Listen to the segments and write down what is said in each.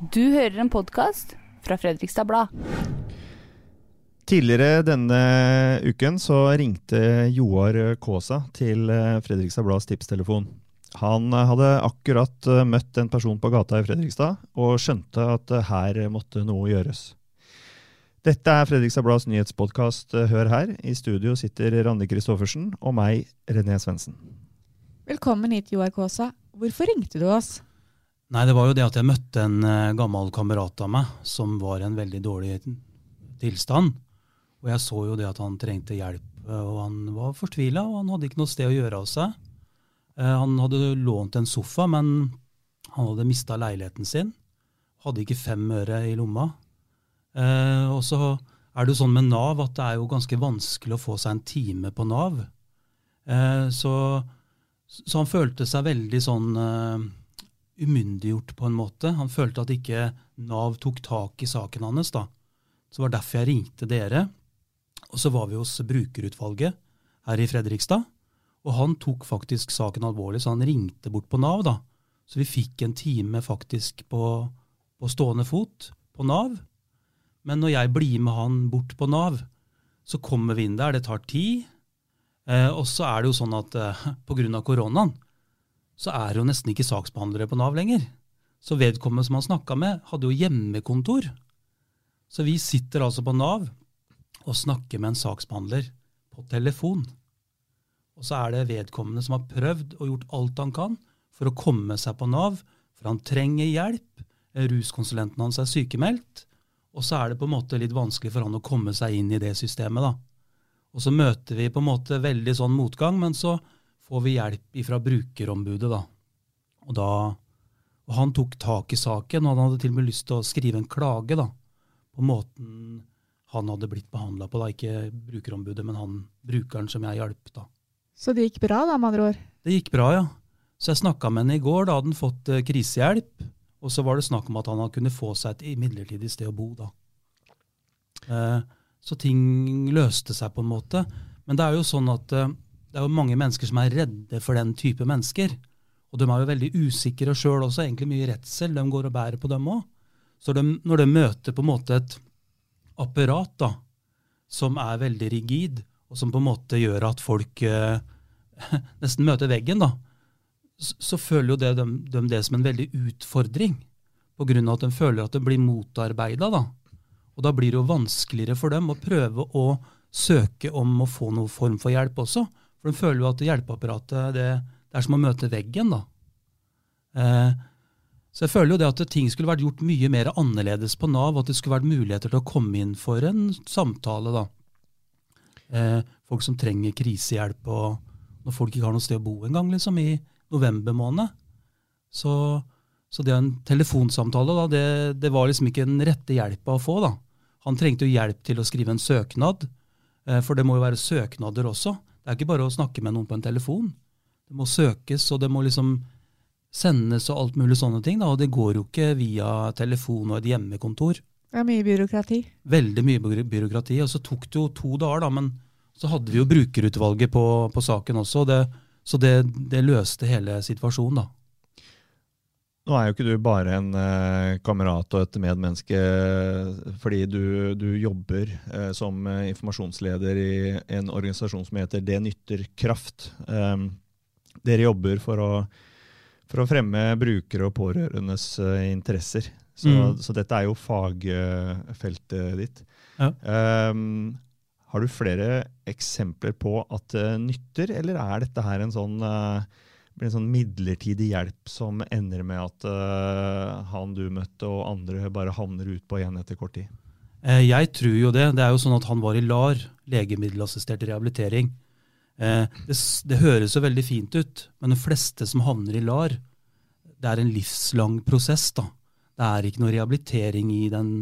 Du hører en podkast fra Fredrikstad Blad. Tidligere denne uken så ringte Joar Kaasa til eh, Fredrikstad Blads tipstelefon. Han eh, hadde akkurat eh, møtt en person på gata i Fredrikstad og skjønte at her måtte noe gjøres. Dette er Fredrikstad Blads nyhetspodkast Hør her. I studio sitter Randi Christoffersen og meg, René Svendsen. Velkommen hit, Joar Kaasa. Hvorfor ringte du oss? Nei, det var jo det at jeg møtte en uh, gammel kamerat av meg som var i en veldig dårlig tilstand. Og jeg så jo det at han trengte hjelp, uh, og han var fortvila, og han hadde ikke noe sted å gjøre av seg. Uh, han hadde lånt en sofa, men han hadde mista leiligheten sin. Hadde ikke fem øre i lomma. og så er det jo sånn med Nav at det er jo ganske vanskelig å få seg en time på Nav. så, så han følte seg veldig sånn umyndiggjort på en måte. Han følte at ikke Nav tok tak i saken hans. da. Så det var derfor jeg ringte dere. Og så var vi hos brukerutvalget her i Fredrikstad. Og han tok faktisk saken alvorlig, så han ringte bort på Nav. da. Så vi fikk en time faktisk på, på stående fot på Nav. Men når jeg blir med han bort på Nav, så kommer vi inn der. Det tar tid. Eh, og så er det jo sånn at eh, pga. koronaen så er det jo nesten ikke saksbehandlere på Nav lenger. Så vedkommende som han snakka med, hadde jo hjemmekontor. Så vi sitter altså på Nav og snakker med en saksbehandler på telefon. Og så er det vedkommende som har prøvd og gjort alt han kan for å komme seg på Nav, for han trenger hjelp. Ruskonsulenten hans er sykemeldt. Og så er det på en måte litt vanskelig for han å komme seg inn i det systemet. da. Og så møter vi på en måte veldig sånn motgang, men så får vi hjelp fra brukerombudet. da. Og, da, og Han tok tak i saken, og han hadde til og med lyst til å skrive en klage da, på måten han hadde blitt behandla på. da, Ikke brukerombudet, men han brukeren som jeg hjalp. da. Så det gikk bra, da, med andre ord? Det gikk bra, ja. Så jeg snakka med henne i går. Da hadde han fått uh, krisehjelp. Og så var det snakk om at han kunne få seg et midlertidig sted å bo. da. Uh, så ting løste seg på en måte. Men det er jo sånn at uh, det er jo mange mennesker som er redde for den type mennesker. Og de er jo veldig usikre sjøl også, egentlig mye redsel de går og bærer på dem òg. Så de, når de møter på en måte et apparat da, som er veldig rigid, og som på en måte gjør at folk eh, nesten møter veggen, da, så, så føler jo det, de, de, det som en veldig utfordring. På grunn av at de føler at de blir motarbeida. Da. Og da blir det jo vanskeligere for dem å prøve å søke om å få noen form for hjelp også. For de føler jo at hjelpeapparatet det, det er som å møte veggen. da. Eh, så jeg føler jo det at ting skulle vært gjort mye mer annerledes på Nav, at det skulle vært muligheter til å komme inn for en samtale. da. Eh, folk som trenger krisehjelp, og når folk ikke har noe sted å bo engang, liksom, i november måned. Så, så det en telefonsamtale, da, det, det, var liksom ikke den rette hjelpa å få. da. Han trengte jo hjelp til å skrive en søknad, eh, for det må jo være søknader også. Det er ikke bare å snakke med noen på en telefon. Det må søkes, og det må liksom sendes og alt mulig sånne ting. Da. Og det går jo ikke via telefon og et hjemmekontor. Det er mye byråkrati. Veldig mye byråkrati. Og så tok det jo to dager, da, men så hadde vi jo brukerutvalget på, på saken også. Det, så det, det, løste hele situasjonen, da. Nå er jo ikke du bare en eh, kamerat og et medmenneske fordi du, du jobber eh, som informasjonsleder i en organisasjon som heter Det nytter kraft. Eh, dere jobber for å, for å fremme brukere og pårørendes uh, interesser. Så, mm. så, dette er jo fagfeltet ditt. Ja. Um, har du flere eksempler på at det nytter, eller er dette her en sånn uh, blir en sånn midlertidig hjelp som ender med at uh, han du møtte og andre bare havner utpå igjen etter kort tid? Eh, jeg tror jo det. Det er jo sånn at han var i LAR, legemiddelassistert rehabilitering. Eh, det, det, høres jo veldig fint ut, men de fleste som havner i LAR, det er en livslang prosess. da. Det er ikke noe rehabilitering i den.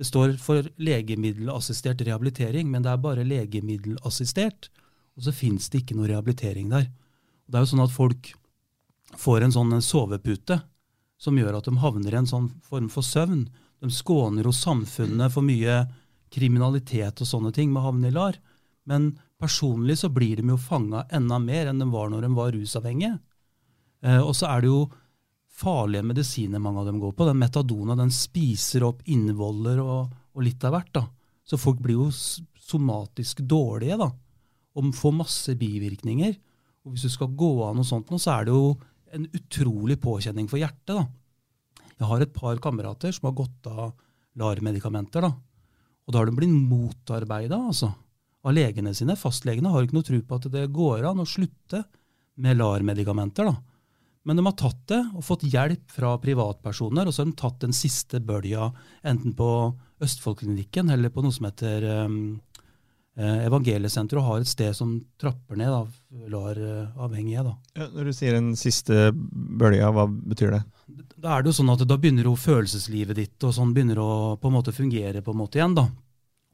Det står for legemiddelassistert rehabilitering, men det er bare legemiddelassistert. Og så fins det ikke noe rehabilitering der. Det er jo sånn at folk får en sånn sovepute som gjør at de havner i en sånn form for søvn. De skåner jo samfunnet for mye kriminalitet og sånne ting med å havne i LAR. Men personlig så blir de jo fanga enda mer enn de var når de var rusavhengige. Eh, og så er det jo farlige medisiner mange av dem går på. Den metadona den spiser opp innvoller og, og litt av hvert. da. Så folk blir jo somatisk dårlige da, og får masse bivirkninger. Og hvis du skal gå av noe sånt, nå, så er det jo en utrolig påkjenning for hjertet. da. Jeg har et par kamerater som har gått av LAR-medikamenter. da. Og da har de blitt motarbeida altså, av legene sine. Fastlegene har ikke noe tro på at det går an å slutte med LAR-medikamenter. da. Men de har tatt det og fått hjelp fra privatpersoner, og så har de tatt den siste bølja enten på Østfoldklinikken eller på noe som heter um, Evangeliesenteret, og har et sted som trapper ned av LAR-avhengige. da. Ja, når du sier den siste bølga, hva betyr det? Da er det jo sånn at da begynner jo følelseslivet ditt og sånn begynner å på en måte fungere på en måte igjen. da.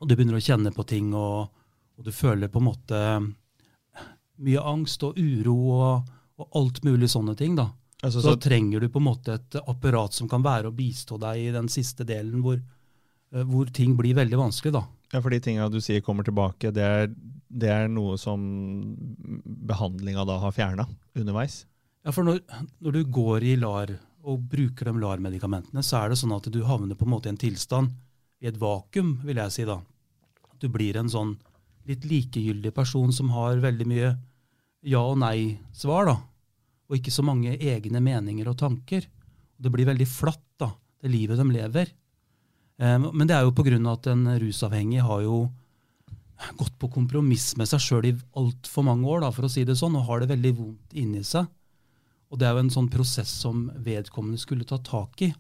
Og du begynner å kjenne på ting, og, og du føler på en måte mye angst og uro og, og alt mulig sånne ting. da. Altså, Så så, trenger du på en måte et apparat som kan være og bistå deg i den siste delen hvor, eh, hvor ting blir veldig vanskelig. da. Ja, for de tinga du sier kommer tilbake, det er, det er noe som behandlinga da har fjerna underveis? Ja, for når, når du går i LAR og bruker de LAR-medikamentene, så er det sånn at du havner på en måte i en tilstand, i et vakuum, vil jeg si da. Du blir en sånn litt likegyldig person som har veldig mye ja og nei-svar, da. Og ikke så mange egne meninger og tanker. Det blir veldig flatt, da, det livet de lever. Eh, Men det er jo av at en rusavhengig har jo gått på kompromiss med seg sjøl i altfor mange år, da, for å si det sånn, og har det veldig vondt inni seg. Og det er jo en sånn prosess som vedkommende skulle ta tak i.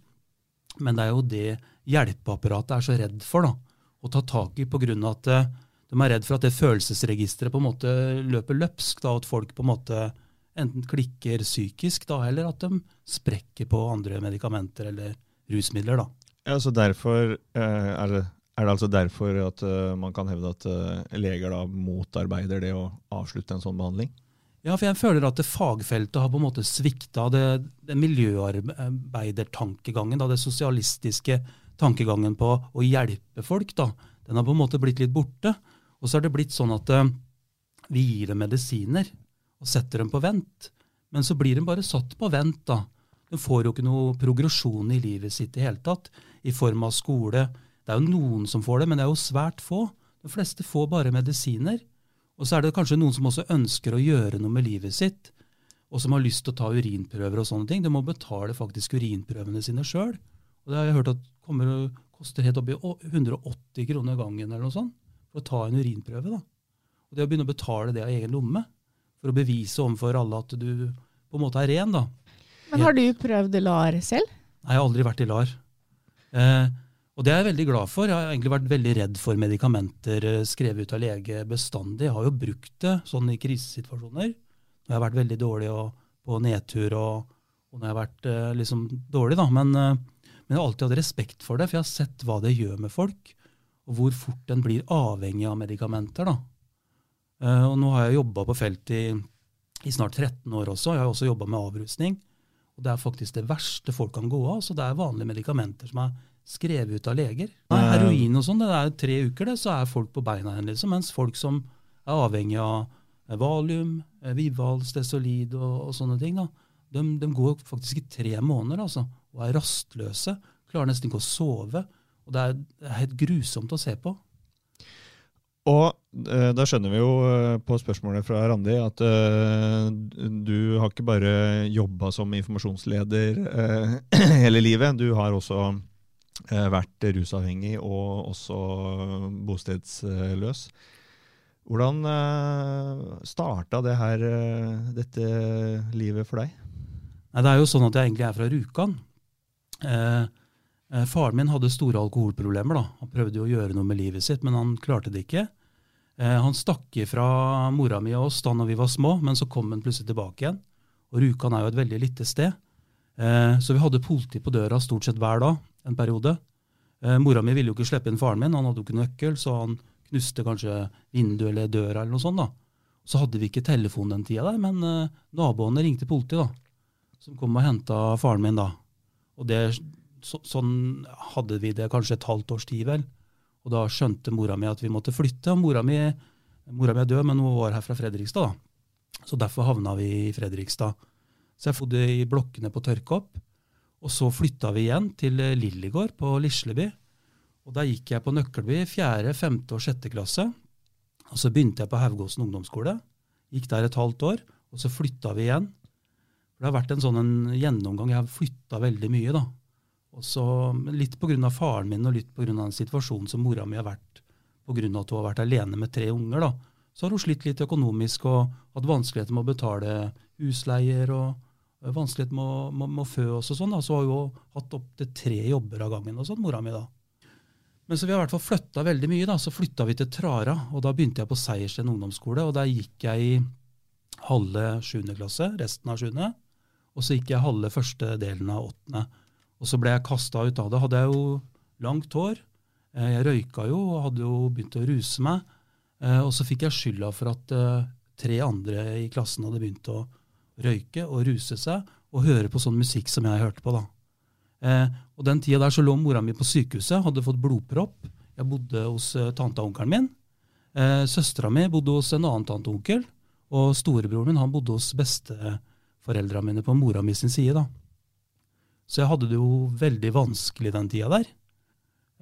Men det er jo det hjelpeapparatet er så redd for, da, å ta tak i pga. at eh, de er redd for at det følelsesregisteret på en måte løper løpsk, da, at folk på en måte enten klikker psykisk, da, eller at de sprekker på andre medikamenter eller rusmidler. da. Ja, så derfor eh, er det, er det altså derfor at uh, man kan hevde at uh, leger da motarbeider det å avslutte en sånn behandling? Ja, for jeg føler at det fagfeltet har på en måte svikta det, det miljøarbeidertankegangen, det sosialistiske tankegangen på å hjelpe folk. da, Den har på en måte blitt litt borte. Og så har det blitt sånn at uh, vi gir dem medisiner og setter dem på vent. Men så blir de bare satt på vent. da. De får jo ikke noe progresjon i livet sitt i hele tatt, i form av skole. Det er jo noen som får det, men det er jo svært få. De fleste får bare medisiner. Og så er det kanskje noen som også ønsker å gjøre noe med livet sitt, og som har lyst til å ta urinprøver og sånne ting. De må betale faktisk urinprøvene sine sjøl. Og det har jeg hørt at kommer og koster helt oppi 180 kroner gangen eller noe sånt for å ta en urinprøve. da. Og det å begynne å betale det av egen lomme for å bevise overfor alle at du på en måte er ren, da. Men har du prøvd LAR selv? Nei, jeg har aldri vært i LAR. Eh, og det er jeg veldig glad for. Jeg har egentlig vært veldig redd for medikamenter eh, skrevet ut av lege bestandig. Jeg har jo brukt det sånn i krisesituasjoner. Når jeg har vært veldig dårlig og på nedtur og, og når jeg har vært eh, liksom dårlig, da. Men, eh, men jeg har alltid hatt respekt for det, for jeg har sett hva det gjør med folk. Og hvor fort en blir avhengig av medikamenter. da. Eh, og nå har jeg jobba på felt i, i snart 13 år også. Jeg har også jobba med avrusning. Og det er faktisk det verste folk kan gå av. Så det er vanlige medikamenter som er skrevet ut av leger. Nei, heroin og sånn, det er tre uker, det, så er folk på beina igjen. Liksom. Mens folk som er avhengig av eh, valium, eh, Vival, Stesolid og, og sånne ting, da, de, de går faktisk i tre måneder altså, og er rastløse. Klarer nesten ikke å sove. Og det er, det er helt grusomt å se på. Og eh, da skjønner vi jo eh, på spørsmålet fra Randi at eh, du har ikke bare jobba som informasjonsleder eh, hele livet, du har også eh, vært rusavhengig og også bostedsløs. Hvordan uh, starta det her, eh, dette livet for deg? Det er jo sånn at jeg egentlig er fra Rjukan. Eh, eh, faren min hadde store alkoholproblemer. da. Han prøvde jo å gjøre noe med livet sitt, men han klarte det ikke. Eh, han stakk ifra mora mi og oss da når vi var små, men så kom han plutselig tilbake igjen. Og Rjukan er jo et veldig lite sted. Eh, så vi hadde politi på døra stort sett hver dag en periode. Eh, mora mi ville jo ikke slippe inn faren min, han hadde jo ikke nøkkel, så han knuste kanskje vinduet eller døra eller noe sånt. da. Så hadde vi ikke telefon den tida men eh, naboene ringte politiet, da. Som kom og henta faren min, da. Og det, så, sånn hadde vi det kanskje et halvt års tid, vel. Og da skjønte mora mi at vi måtte flytte. Og mora mi, mora mi er død, men hun var her fra Fredrikstad, da. Så derfor havna vi i Fredrikstad. Så jeg bodde i blokkene på Tørkopp. Og så flytta vi igjen til Lillegård på Lisleby. Og da gikk jeg på Nøkkelby fjerde, femte og sjette klasse. Og så begynte jeg på Haugåsen ungdomsskole. Gikk der et halvt år, og så flytta vi igjen. Det har vært en sånn en gjennomgang. Jeg har flytta veldig mye, da. Og så Litt pga. faren min og litt pga. den situasjonen som mora mi har vært pga. at hun har vært alene med tre unger. da. Så har hun slitt litt økonomisk og hatt vanskeligheter med å betale husleier og vanskeligheter med, å- med, med å fø oss og sånn. da. Så har hun jo hatt opptil tre jobber av gangen og sånn, mora mi da. Men så vi har i hvert fall flytta veldig mye. da, Så flytta vi til Trara, og da begynte jeg på Seiersten ungdomsskole. og Der gikk jeg i halve sjuende klasse, resten av sjuende. Og så gikk jeg halve første delen av åttende. Og så ble jeg kasta ut av det. Hadde jeg jo langt hår. Eh, Jeg røyka jo og hadde jo begynt å ruse meg. Eh, Og så fikk jeg skylda for at eh, tre andre i klassen hadde begynt å røyke og ruse seg og høre på sånn musikk som jeg hørte på. da. Og Den tida der så lå mora mi på sykehuset, hadde fått blodpropp. Jeg bodde hos tante og onkelen min. Søstera mi bodde hos en annen tante og onkel. Og storebroren min han bodde hos besteforeldra mine på mora mi sin side. da. Så jeg hadde det jo veldig vanskelig den tida der.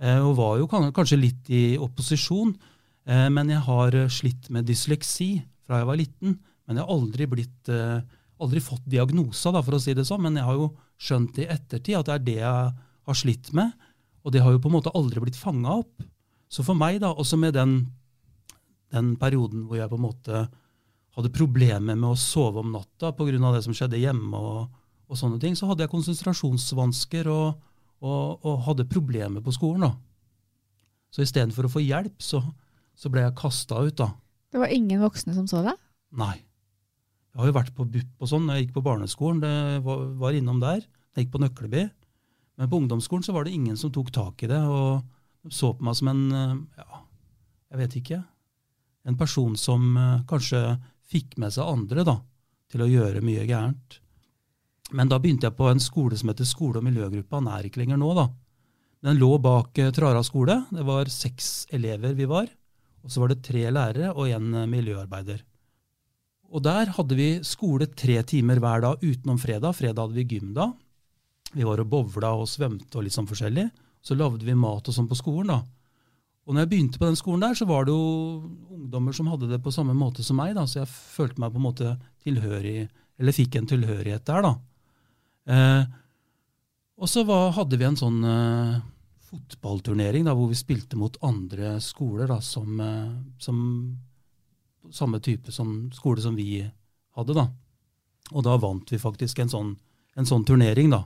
Eh, og var jo kanskje litt i opposisjon. Eh, men jeg har slitt med dysleksi fra jeg var liten. Men jeg har aldri, blitt, eh, aldri fått diagnosa, da, for å si det sånn. Men jeg har jo skjønt i ettertid at det er det jeg har slitt med. Og det har jo på en måte aldri blitt fanga opp. Så for meg, da, også med den, den perioden hvor jeg på en måte hadde problemer med å sove om natta pga. det som skjedde hjemme, og, og sånne ting, så hadde jeg konsentrasjonsvansker og, og, og hadde problemer på skolen. da. Så istedenfor å få hjelp, så, så ble jeg kasta ut. da. Det var ingen voksne som så deg? Nei. Jeg har jo vært på BUP og sånn. når Jeg gikk på barneskolen, det var, var innom der. Jeg gikk på Nøkleby. Men på ungdomsskolen så var det ingen som tok tak i det. Og de så på meg som en eh, ja, jeg vet ikke. En person som eh, kanskje fikk med seg andre da, til å gjøre mye gærent. Men da begynte jeg på en skole som heter Skole- og miljøgruppa. Den er ikke lenger nå, da. Den lå bak eh, Trara skole. Det var seks elever vi var. Og så var det tre lærere og en eh, miljøarbeider. Og der hadde vi skole tre timer hver dag utenom fredag. Fredag hadde vi gym da. Vi var og bowla og svømte og litt sånn forskjellig. Så lagde vi mat og sånn på skolen. da. Og når jeg begynte på den skolen der, så var det jo ungdommer som hadde det på samme måte som meg. da, Så jeg følte meg på en måte tilhørig, eller fikk en tilhørighet der. da. Eh, og så hadde vi en sånn eh, fotballturnering da, hvor vi spilte mot andre skoler da, som, eh, som samme type som skole som vi hadde. da. Og da vant vi faktisk en sånn, en sånn turnering. da.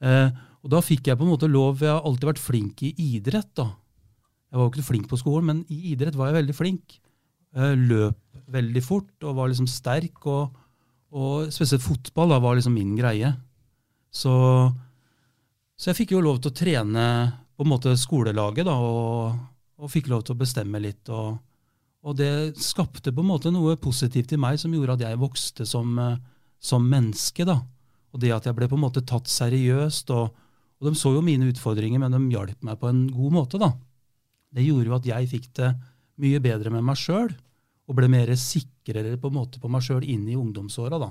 Eh, og da fikk jeg på en måte lov Jeg har alltid vært flink i idrett. da. Jeg var jo ikke flink på skolen, men i idrett var jeg veldig flink. Eh, løp veldig fort og var liksom sterk. Og, og spesielt fotball da, var liksom min greie. Så, så jeg fikk jo lov til å trene på en måte skolelaget da, og, og fikk lov til å bestemme litt. og og det skapte på en måte noe positivt i meg som gjorde at jeg vokste som, eh, som menneske. da. Og det at jeg ble på en måte tatt seriøst. Og, og de så jo mine utfordringer, men de hjalp meg på en god måte. da. Det gjorde jo at jeg fikk det mye bedre med meg sjøl, og ble mer sikrere på en måte på meg sjøl inn i ungdomsåra. da.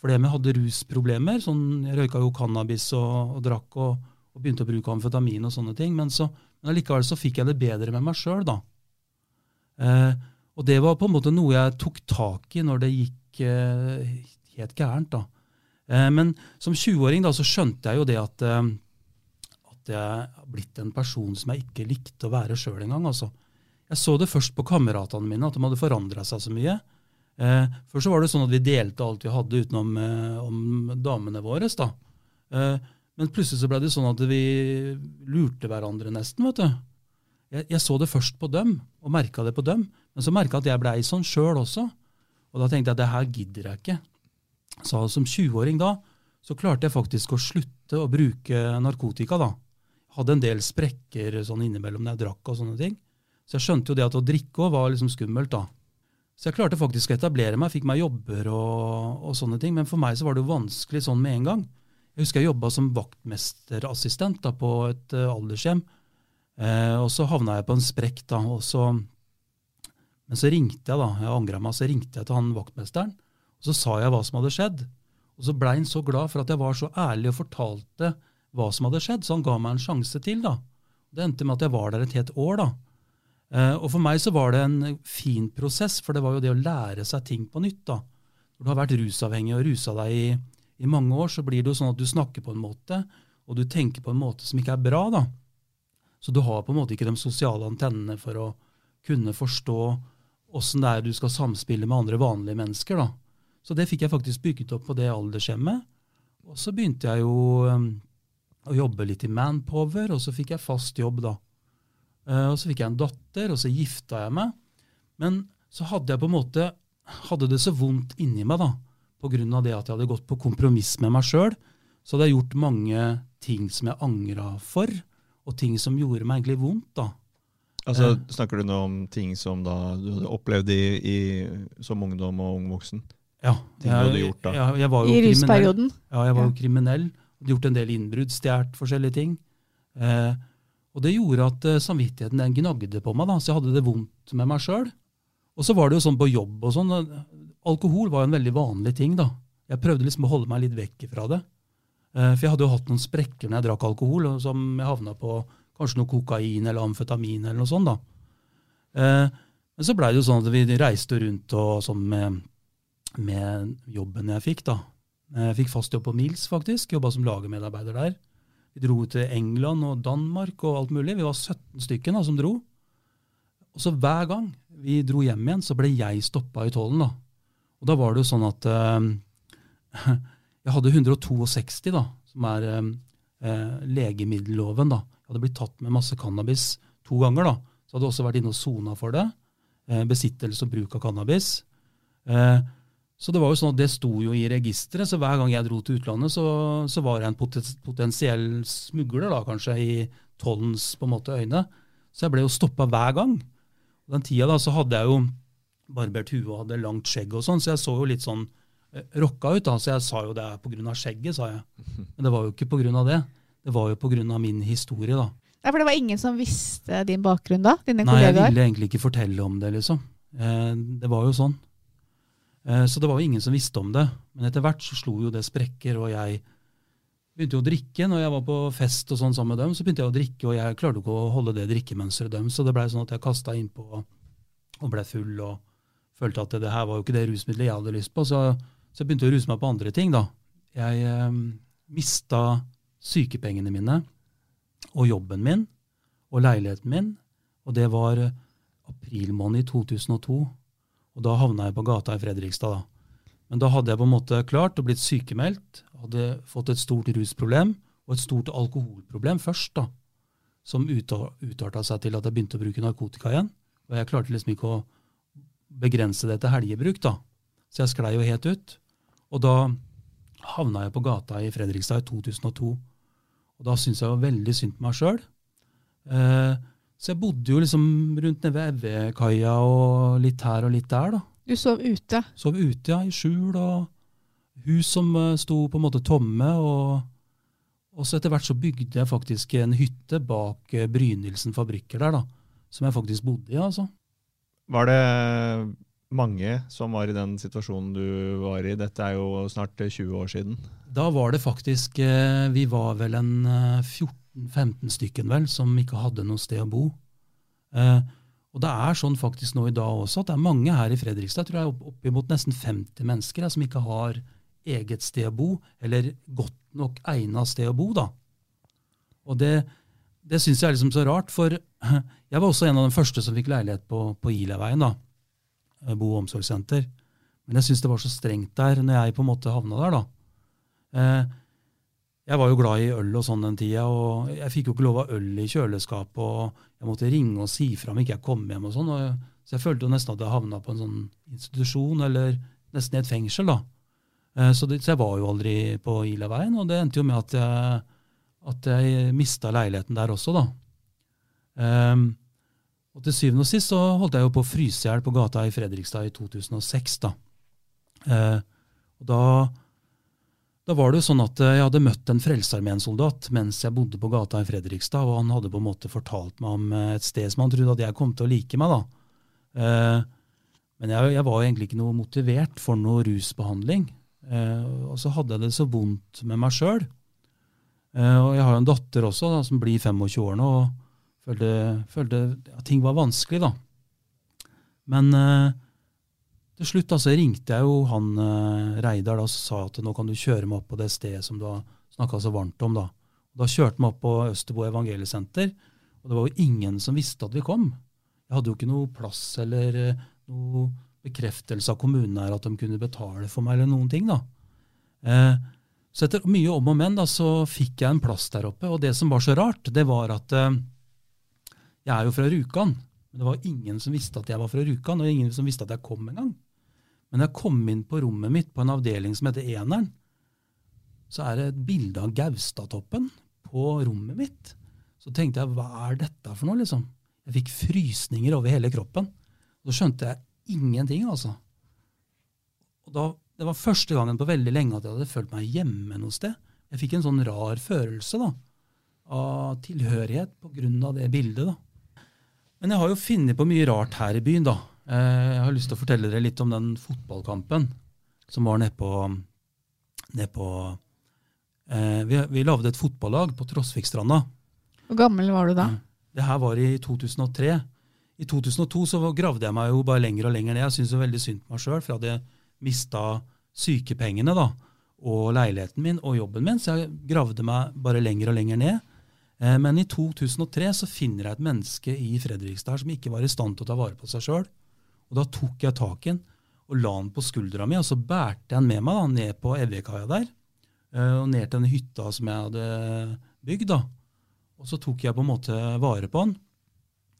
Fordi jeg hadde rusproblemer. sånn, Jeg røyka jo cannabis og, og drakk og, og begynte å bruke amfetamin og sånne ting. Men, så, men allikevel så fikk jeg det bedre med meg sjøl. Eh, og det var på en måte noe jeg tok tak i når det gikk eh, helt gærent. da. Eh, men som 20-åring da, så skjønte jeg jo det at, eh, at jeg har blitt en person som jeg ikke likte å være sjøl engang. Altså. Jeg så det først på kameratene mine, at de hadde forandra seg så mye. Eh, Før så var det sånn at vi delte alt vi hadde utenom eh, damene våre. da. Eh, men plutselig så ble det sånn at vi lurte hverandre nesten. vet du. Jeg, jeg så det først på dem, og merka det på dem. Men så merka jeg at jeg blei sånn sjøl også. Og da tenkte jeg at det her gidder jeg ikke. Så som 20-åring da, så klarte jeg faktisk å slutte å bruke narkotika. da. Hadde en del sprekker sånn innimellom når jeg drakk og sånne ting. Så jeg skjønte jo det at å drikke òg var liksom skummelt. da. Så jeg klarte faktisk å etablere meg, fikk meg jobber og, og sånne ting. Men for meg så var det jo vanskelig sånn med en gang. Jeg husker jeg jobba som vaktmesterassistent da, på et uh, aldershjem. Eh, og så havna jeg på en sprekk, da. Og så, men så ringte jeg, da. Jeg angra meg, så ringte jeg til han vaktmesteren. Og så sa jeg hva som hadde skjedd. Og så blei han så glad for at jeg var så ærlig og fortalte hva som hadde skjedd, så han ga meg en sjanse til. da. Det endte med at jeg var der et helt år. da. Eh, og for meg så var det en fin prosess, for det var jo det å lære seg ting på nytt. da. Når du har vært rusavhengig og rusa deg i, i mange år, så blir det jo sånn at du snakker på en måte, og du tenker på en måte som ikke er bra. da. Så du har på en måte ikke de sosiale antennene for å kunne forstå åssen det er du skal samspille med andre vanlige mennesker. da. Så det fikk jeg faktisk bygget opp på det aldershjemmet. Og så begynte jeg jo um, å jobbe litt i Manpower, og så fikk jeg fast jobb da. Uh, og så fikk jeg en datter, og så gifta jeg meg. Men så hadde jeg på en måte hadde det så vondt inni meg da, av det at jeg hadde gått på kompromiss med meg sjøl. Så hadde jeg gjort mange ting som jeg angra for, og ting som gjorde meg egentlig vondt. da. Altså, Eh. Snakker du nå om ting som da du hadde opplevd i, i, som ungdom og ung voksen? Ja, Ting du hadde gjort da. Jeg, jeg var jo I rusperioden. Ja, jeg var jo Ja. kriminell. Hadde gjort en del innbrudd, stjålet forskjellige ting. Eh, og det gjorde at eh, samvittigheten den gnagde på meg, da, så jeg hadde det vondt med meg sjøl. Og så var det jo sånn på jobb og sånn. Alkohol var jo en veldig vanlig ting, da. Jeg prøvde liksom å holde meg litt vekk fra det. Eh, for jeg hadde jo hatt noen sprekker når jeg drakk alkohol, som jeg havna på kanskje noe kokain eller amfetamin eller noe sånt. da. Eh, men så blei det jo sånn at vi reiste rundt og sånn med, med jobben jeg fikk, da. Jeg fikk fast jobb på Mills, faktisk. Jobba som lagermedarbeider der. Vi dro til England og Danmark og alt mulig. Vi var 17 stykker da, som dro. Og så hver gang vi dro hjem igjen, så ble jeg stoppa i tollen. da. Og da var det jo sånn at eh, jeg hadde 162, da, som er eh, eh, legemiddelloven. da. Jeg hadde blitt tatt med masse cannabis to ganger. da. Så hadde jeg også vært inne og sona for det. Eh, besittelse og bruk av cannabis. Eh, så det var jo sånn at det sto jo i registeret, så hver gang jeg dro til utlandet, så, så var jeg en potensiell smugler, da, kanskje, i tollens på en måte øyne. Så jeg ble jo stoppa hver gang. Og den tida da, så hadde jeg jo barbert hue og hadde langt skjegg og sånn, så jeg så jo litt sånn eh, rocka ut, da, så jeg sa jo det er på av skjegget, sa jeg. Men det var jo ikke på av det. Det var jo på av min historie, da. Ja, for det var ingen som visste din bakgrunn da? Dine Nei, jeg ville egentlig ikke fortelle om det, liksom. Eh, det var jo sånn. Eh, så det var jo ingen som visste om det. Men etter hvert så slo jo det sprekker, og jeg begynte jo å drikke. Når jeg var på fest og sånn sammen med dem, så begynte jeg å drikke, og jeg klarte ikke å holde det drikkemønsteret deres, så det blei sånn at jeg kasta innpå og ble full og følte at det her var jo ikke det rusmiddelet jeg hadde lyst på, så, så jeg begynte å ruse meg på andre ting, da. Jeg eh, mista sykepengene mine og jobben min og leiligheten min, og det var april måned i 2002. Og da havna jeg på gata i Fredrikstad. da. Men da hadde jeg på en måte klart å blitt sykemeldt, hadde fått et stort rusproblem og et stort alkoholproblem først, da, som uta- utarta seg til at jeg begynte å bruke narkotika igjen. Og jeg klarte liksom ikke å begrense det til helgebruk, da. Så jeg sklei jo helt ut. Og da havna jeg på gata i Fredrikstad i 2002. Og da syntes jeg var veldig synd på meg sjøl. Eh, så jeg bodde jo liksom rundt nede ved Evjekaia og litt her og litt der, da. Du sov ute. Sov ute, ja, i skjul, og hus som eh, sto på en måte tomme. Og, og så etter hvert så bygde jeg faktisk en hytte bak eh, Brynildsen fabrikker der, da. Som jeg faktisk bodde i, altså. Var det mange som var i den situasjonen du var i? Dette er jo snart 20 år siden. Da var det faktisk eh, Vi var vel en eh, 14-15 stykken, vel, som ikke hadde noe sted å bo. Eh, og det er sånn faktisk nå i dag også at det er mange her i Fredrikstad, tror jeg opp- oppimot nesten 50 mennesker, som ikke har eget sted å bo, eller godt nok egna sted å bo, da. Og det, det syns jeg er liksom så rart, for jeg var også en av de første som fikk leilighet på, på Ilaveien, da. eh, Bo- og omsorgssenter. Men jeg syns det var så strengt der når jeg på en måte havna der, da. Eh, jeg var jo glad i øl og sånn den tida, og jeg fikk jo ikke lov av øl i kjøleskapet, og jeg måtte ringe og si fra om ikke jeg kom hjem og sånn. og Så jeg følte jo nesten at jeg havna på en sånn institusjon, eller nesten i et fengsel, da. Eh, Så, det, så jeg var jo aldri på Ilaveien, og det endte jo med at jeg, at jeg mista leiligheten der også, da. Um, og til syvende og sist så holdt jeg jo på å fryse i hjel på gata i Fredrikstad i 2006, da. Uh, og da da var det jo sånn at jeg hadde møtt en Frelsesarmeen-soldat mens jeg bodde på gata i Fredrikstad, og han hadde på en måte fortalt meg om et sted som han trodde at jeg kom til å like meg. da. Eh, men jeg, jeg var egentlig ikke noe motivert for noe rusbehandling. Eh, og så hadde jeg det så vondt med meg sjøl. Eh, og jeg har jo en datter også da, som blir 25 år nå, og følte, følte at ting var vanskelig, da. Men eh, til slutt da, så ringte jeg jo han eh, Reidar og sa at nå kan du kjøre meg opp på det stedet som du har snakka så varmt om. Da Da kjørte vi opp på Østerbo evangeliesenter, og det var jo ingen som visste at vi kom. Jeg hadde jo ikke noe plass eller eh, noe bekreftelse av kommunen her at de kunne betale for meg eller noen ting. da. Eh, så etter mye om og men da, så fikk jeg en plass der oppe. Og det som var så rart, det var at eh, jeg er jo fra Rjukan. Men det var ingen som visste at jeg var fra Rjukan, og ingen som visste at jeg kom engang. Men jeg kom inn på rommet mitt på en avdeling som heter Eneren. Så er det et bilde av Gaustatoppen på rommet mitt. Så tenkte jeg, hva er dette for noe, liksom? Jeg fikk frysninger over hele kroppen. Så skjønte jeg ingenting, altså. Da, Det var første gangen på veldig lenge at jeg hadde følt meg hjemme noe sted. Jeg fikk en sånn rar følelse da, av tilhørighet på grunn av det bildet. da. Men jeg har jo funnet på mye rart her i byen. da. Eh, jeg har lyst til å fortelle dere litt om den fotballkampen som var nede på, ned på eh, vi, vi lagde et fotballag på Trosvikstranda. Hvor gammel var du da? Det her var i 2003. I 2002 så gravde jeg meg jo bare lenger og lenger ned. Jeg syntes veldig synd på meg sjøl, for jeg hadde mista sykepengene da, og leiligheten min og jobben min, så jeg gravde meg bare lenger og lenger ned. Eh, men i 2003 så finner jeg et menneske i Fredrikstad som ikke var i stand til å ta vare på seg sjøl. Og da tok jeg tak i den og la den på skuldra mi, og så bærte jeg den med meg da, ned på Evjekaia der. eh, Og ned til den hytta som jeg hadde bygd. da. Og så tok jeg på en måte vare på den.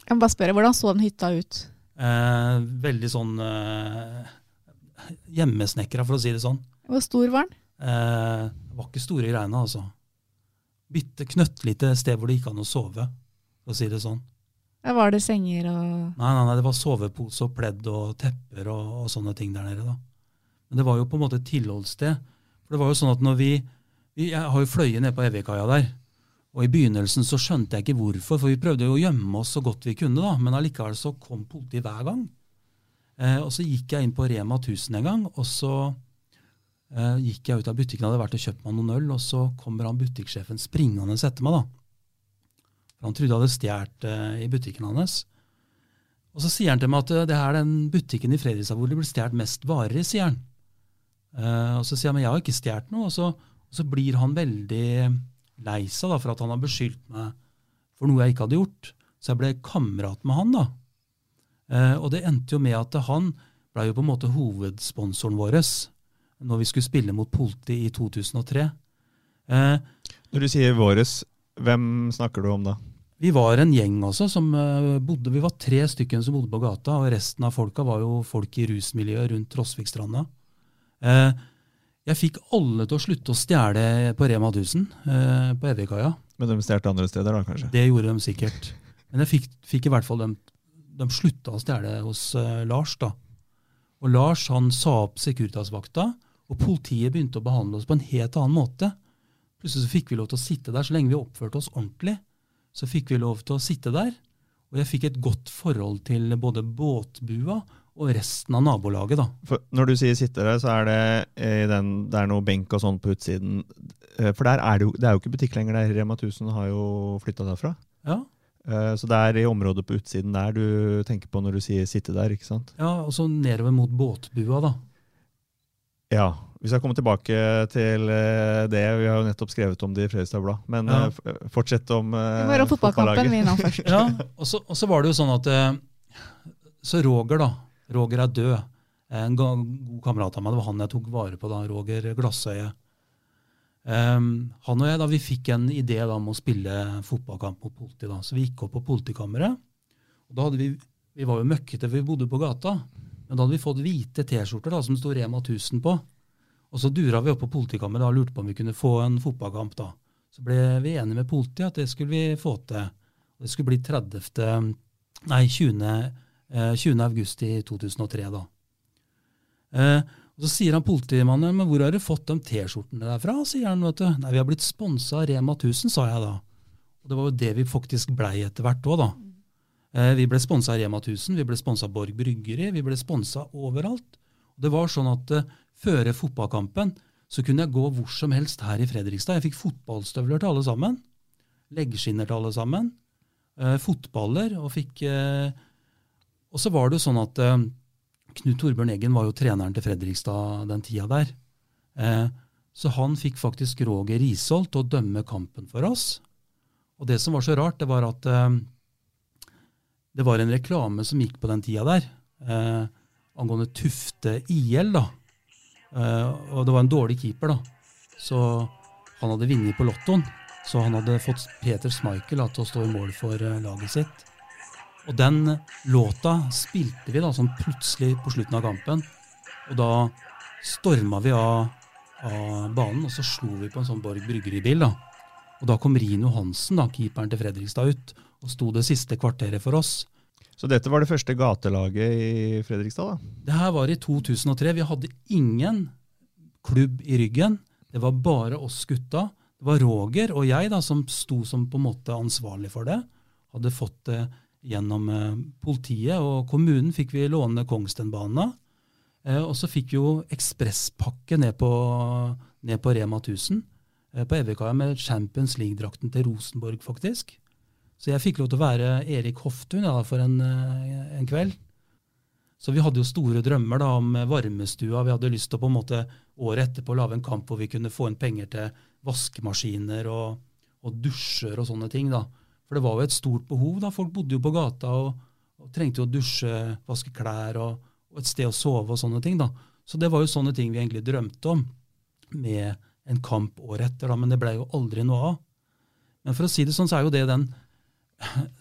Jeg må bare spørre, Hvordan så den hytta ut? Eh, veldig sånn eh, hjemmesnekra, for å si det sånn. Hvor stor var den? Eh, det var ikke store greiene, altså. Bitte knøttlite sted hvor det gikk an å sove, for å si det sånn. Var det senger og Nei, nei, nei, det var sovepose og pledd og tepper og, og sånne ting der nede. da. Men det var jo på en måte et tilholdssted. For det var jo sånn at når vi, vi Jeg har jo fløyet ned på Evjekaia der. Og i begynnelsen så skjønte jeg ikke hvorfor, for vi prøvde jo å gjemme oss så godt vi kunne, da, men allikevel så kom politiet hver gang. Eh, og så gikk jeg inn på Rema 1000 en gang, og så eh, gikk jeg ut av butikken, hadde vært og kjøpt meg noen øl, og så kommer han butikksjefen springende etter meg. da. For Han trodde jeg hadde stjålet uh, i butikken hans. Og så sier han til meg at eh, det her er den butikken i Fredrikstad hvor det blir stjålet mest varer sier han. Uh, og så sier han men jeg har ikke stjålet noe, og så, og så blir han veldig lei seg for at han har beskyldt meg for noe jeg ikke hadde gjort. Så jeg ble kamerat med han. da. Uh, og det endte jo med at han ble jo på en måte hovedsponsoren vår når vi skulle spille mot politiet i 2003. Uh, Når du sier våres, hvem snakker du om da? vi var en gjeng også som eh, bodde, vi var tre stykken som bodde på gata, og resten av folka var jo folk i rusmiljøet rundt Trosvikstranda. Eh, jeg fikk alle til å slutte å stjele på Rema 1000 eh, på Evjekaia. Men de stjal andre steder, da, kanskje? Det gjorde de sikkert. Men jeg fikk, fikk i hvert fall dem De slutta å stjele hos Lars, da. Og Lars han sa opp Securitas-vakta, og politiet begynte å behandle oss på en helt annen måte. Plutselig så fikk vi lov til å sitte der så lenge vi oppførte oss ordentlig. Så fikk vi lov til å sitte der. Og jeg fikk et godt forhold til både båtbua og resten av nabolaget. da. For når du sier sitte der, så er det, eh, i den, det er noe benk og sånn på utsiden. Eh, For der er det, jo, det er jo ikke butikk lenger der. Rema 1000 har jo flytta derfra. Ja, Eh, Så det er i området på utsiden der du tenker på når du sier sitte der, ikke sant? ja Og så nedover mot båtbua, da. Ja. Vi skal komme tilbake til eh, det. Vi har jo nettopp skrevet om det i Fredrikstad Blad. Men Ja. eh, fortsett om eh, Vi må gjøre om fotballkampen vi nå først. Ja, og så, og så var det jo sånn at eh, Så Roger, da. Roger er død. En god kamerat av meg. Det var han jeg tok vare på da. Roger Glassøye. Um, han og jeg da, vi fikk en idé da, om å spille fotballkamp mot politiet. da, Så vi gikk opp på politikammeret. og da hadde Vi vi var jo møkkete, for vi bodde på gata. Men da hadde vi fått hvite T-skjorter da, som det sto Rema 1000 på. Og så dura vi opp på politikammeret og lurte på om vi kunne få en fotballkamp. da. Så ble vi enige med politiet at det skulle vi få til. Det skulle bli 30. Nei, 20. eh, 20. august i 2003, da. Eh, og Så sier han politimannen men hvor har du fått de T-skjortene derfra? sier han, vet du. Nei, Vi har blitt sponsa av Rema 1000, sa jeg da. Og Det var jo det vi faktisk blei etter hvert òg, da. Eh, vi ble sponsa av Rema 1000, vi ble sponsa av Borg Bryggeri, vi ble sponsa overalt. Det var sånn at uh, før fotballkampen så kunne jeg gå hvor som helst her i Fredrikstad. Jeg fikk fotballstøvler til alle sammen. Leggskinner til alle sammen. Uh, fotballer. Og fikk uh, Og så var det jo sånn at Knut Torbjørn Eggen var jo treneren til Fredrikstad den tida der. så han fikk faktisk Roger Risholt til å dømme kampen for oss. Og det som var så rart, det var at det var en reklame som gikk på den tida der, eh, angående Tufte IL. da. Uh, og det var en dårlig keeper, da. Så han hadde vunnet på lottoen. Så han hadde fått Peter Schmeichel til å stå i mål for uh, laget sitt. Og den låta spilte vi da sånn plutselig på slutten av kampen. Og da storma vi av, av banen, og så slo vi på en sånn Borg Bryggeribil. da. Og da kom Rino Hansen, da, keeperen til Fredrikstad, ut og sto det siste kvarteret for oss. Så dette var det første gatelaget i Fredrikstad? da? Det her var i 2003. Vi hadde ingen klubb i ryggen. Det var bare oss gutta. Det var Roger og jeg da, som sto som på en måte ansvarlig for det. Hadde fått det gjennom eh, politiet, og kommunen fikk vi låne Kongstenbana. Eh, og så fikk vi jo ekspresspakke ned på, ned på Rema 1000 eh, på Evika med Champions League-drakten til Rosenborg, faktisk. Så jeg fikk lov til å være Erik Hoftun ja, for en, eh, en, kveld. Så vi hadde jo store drømmer da, om varmestua. Vi hadde lyst til å på en måte året etterpå lage en kamp hvor vi kunne få inn penger til vaskemaskiner og, og dusjer og sånne ting. da. For det var jo et stort behov. da. Folk bodde jo på gata og, og trengte jo å dusje, vaske klær og, og, et sted å sove og sånne ting. da. Så det var jo sånne ting vi egentlig drømte om med en kamp året etter, da, men det ble jo aldri noe av. Men for å si det sånn, så er jo det den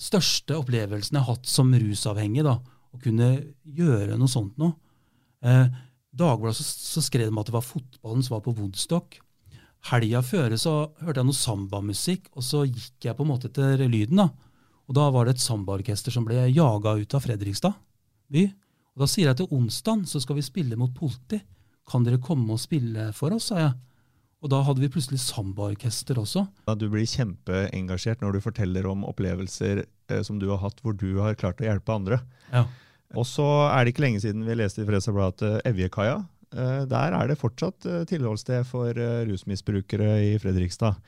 største opplevelsen jeg har hatt som rusavhengig. da, Å kunne gjøre noe sånt noe. Eh, Dagbladet så, så skrev de at det var fotballen som var på Woodstock. Helga før så hørte jeg noe sambamusikk, og så gikk jeg på en måte etter lyden. da. Og Da var det et sambaorkester som ble jaga ut av Fredrikstad by. Og Da sier jeg til onsdag så skal vi spille mot politi. Kan dere komme og spille for oss, sa jeg. Og da hadde vi plutselig sambaorkester også. Du blir kjempeengasjert når du forteller om opplevelser eh, som du har hatt hvor du har klart å hjelpe andre. Ja. Og så er det ikke lenge siden vi leste i Fredrikstad Blad eh, Evjekaia eh, der er det fortsatt eh, tilholdssted for eh, rusmisbrukere i Fredrikstad.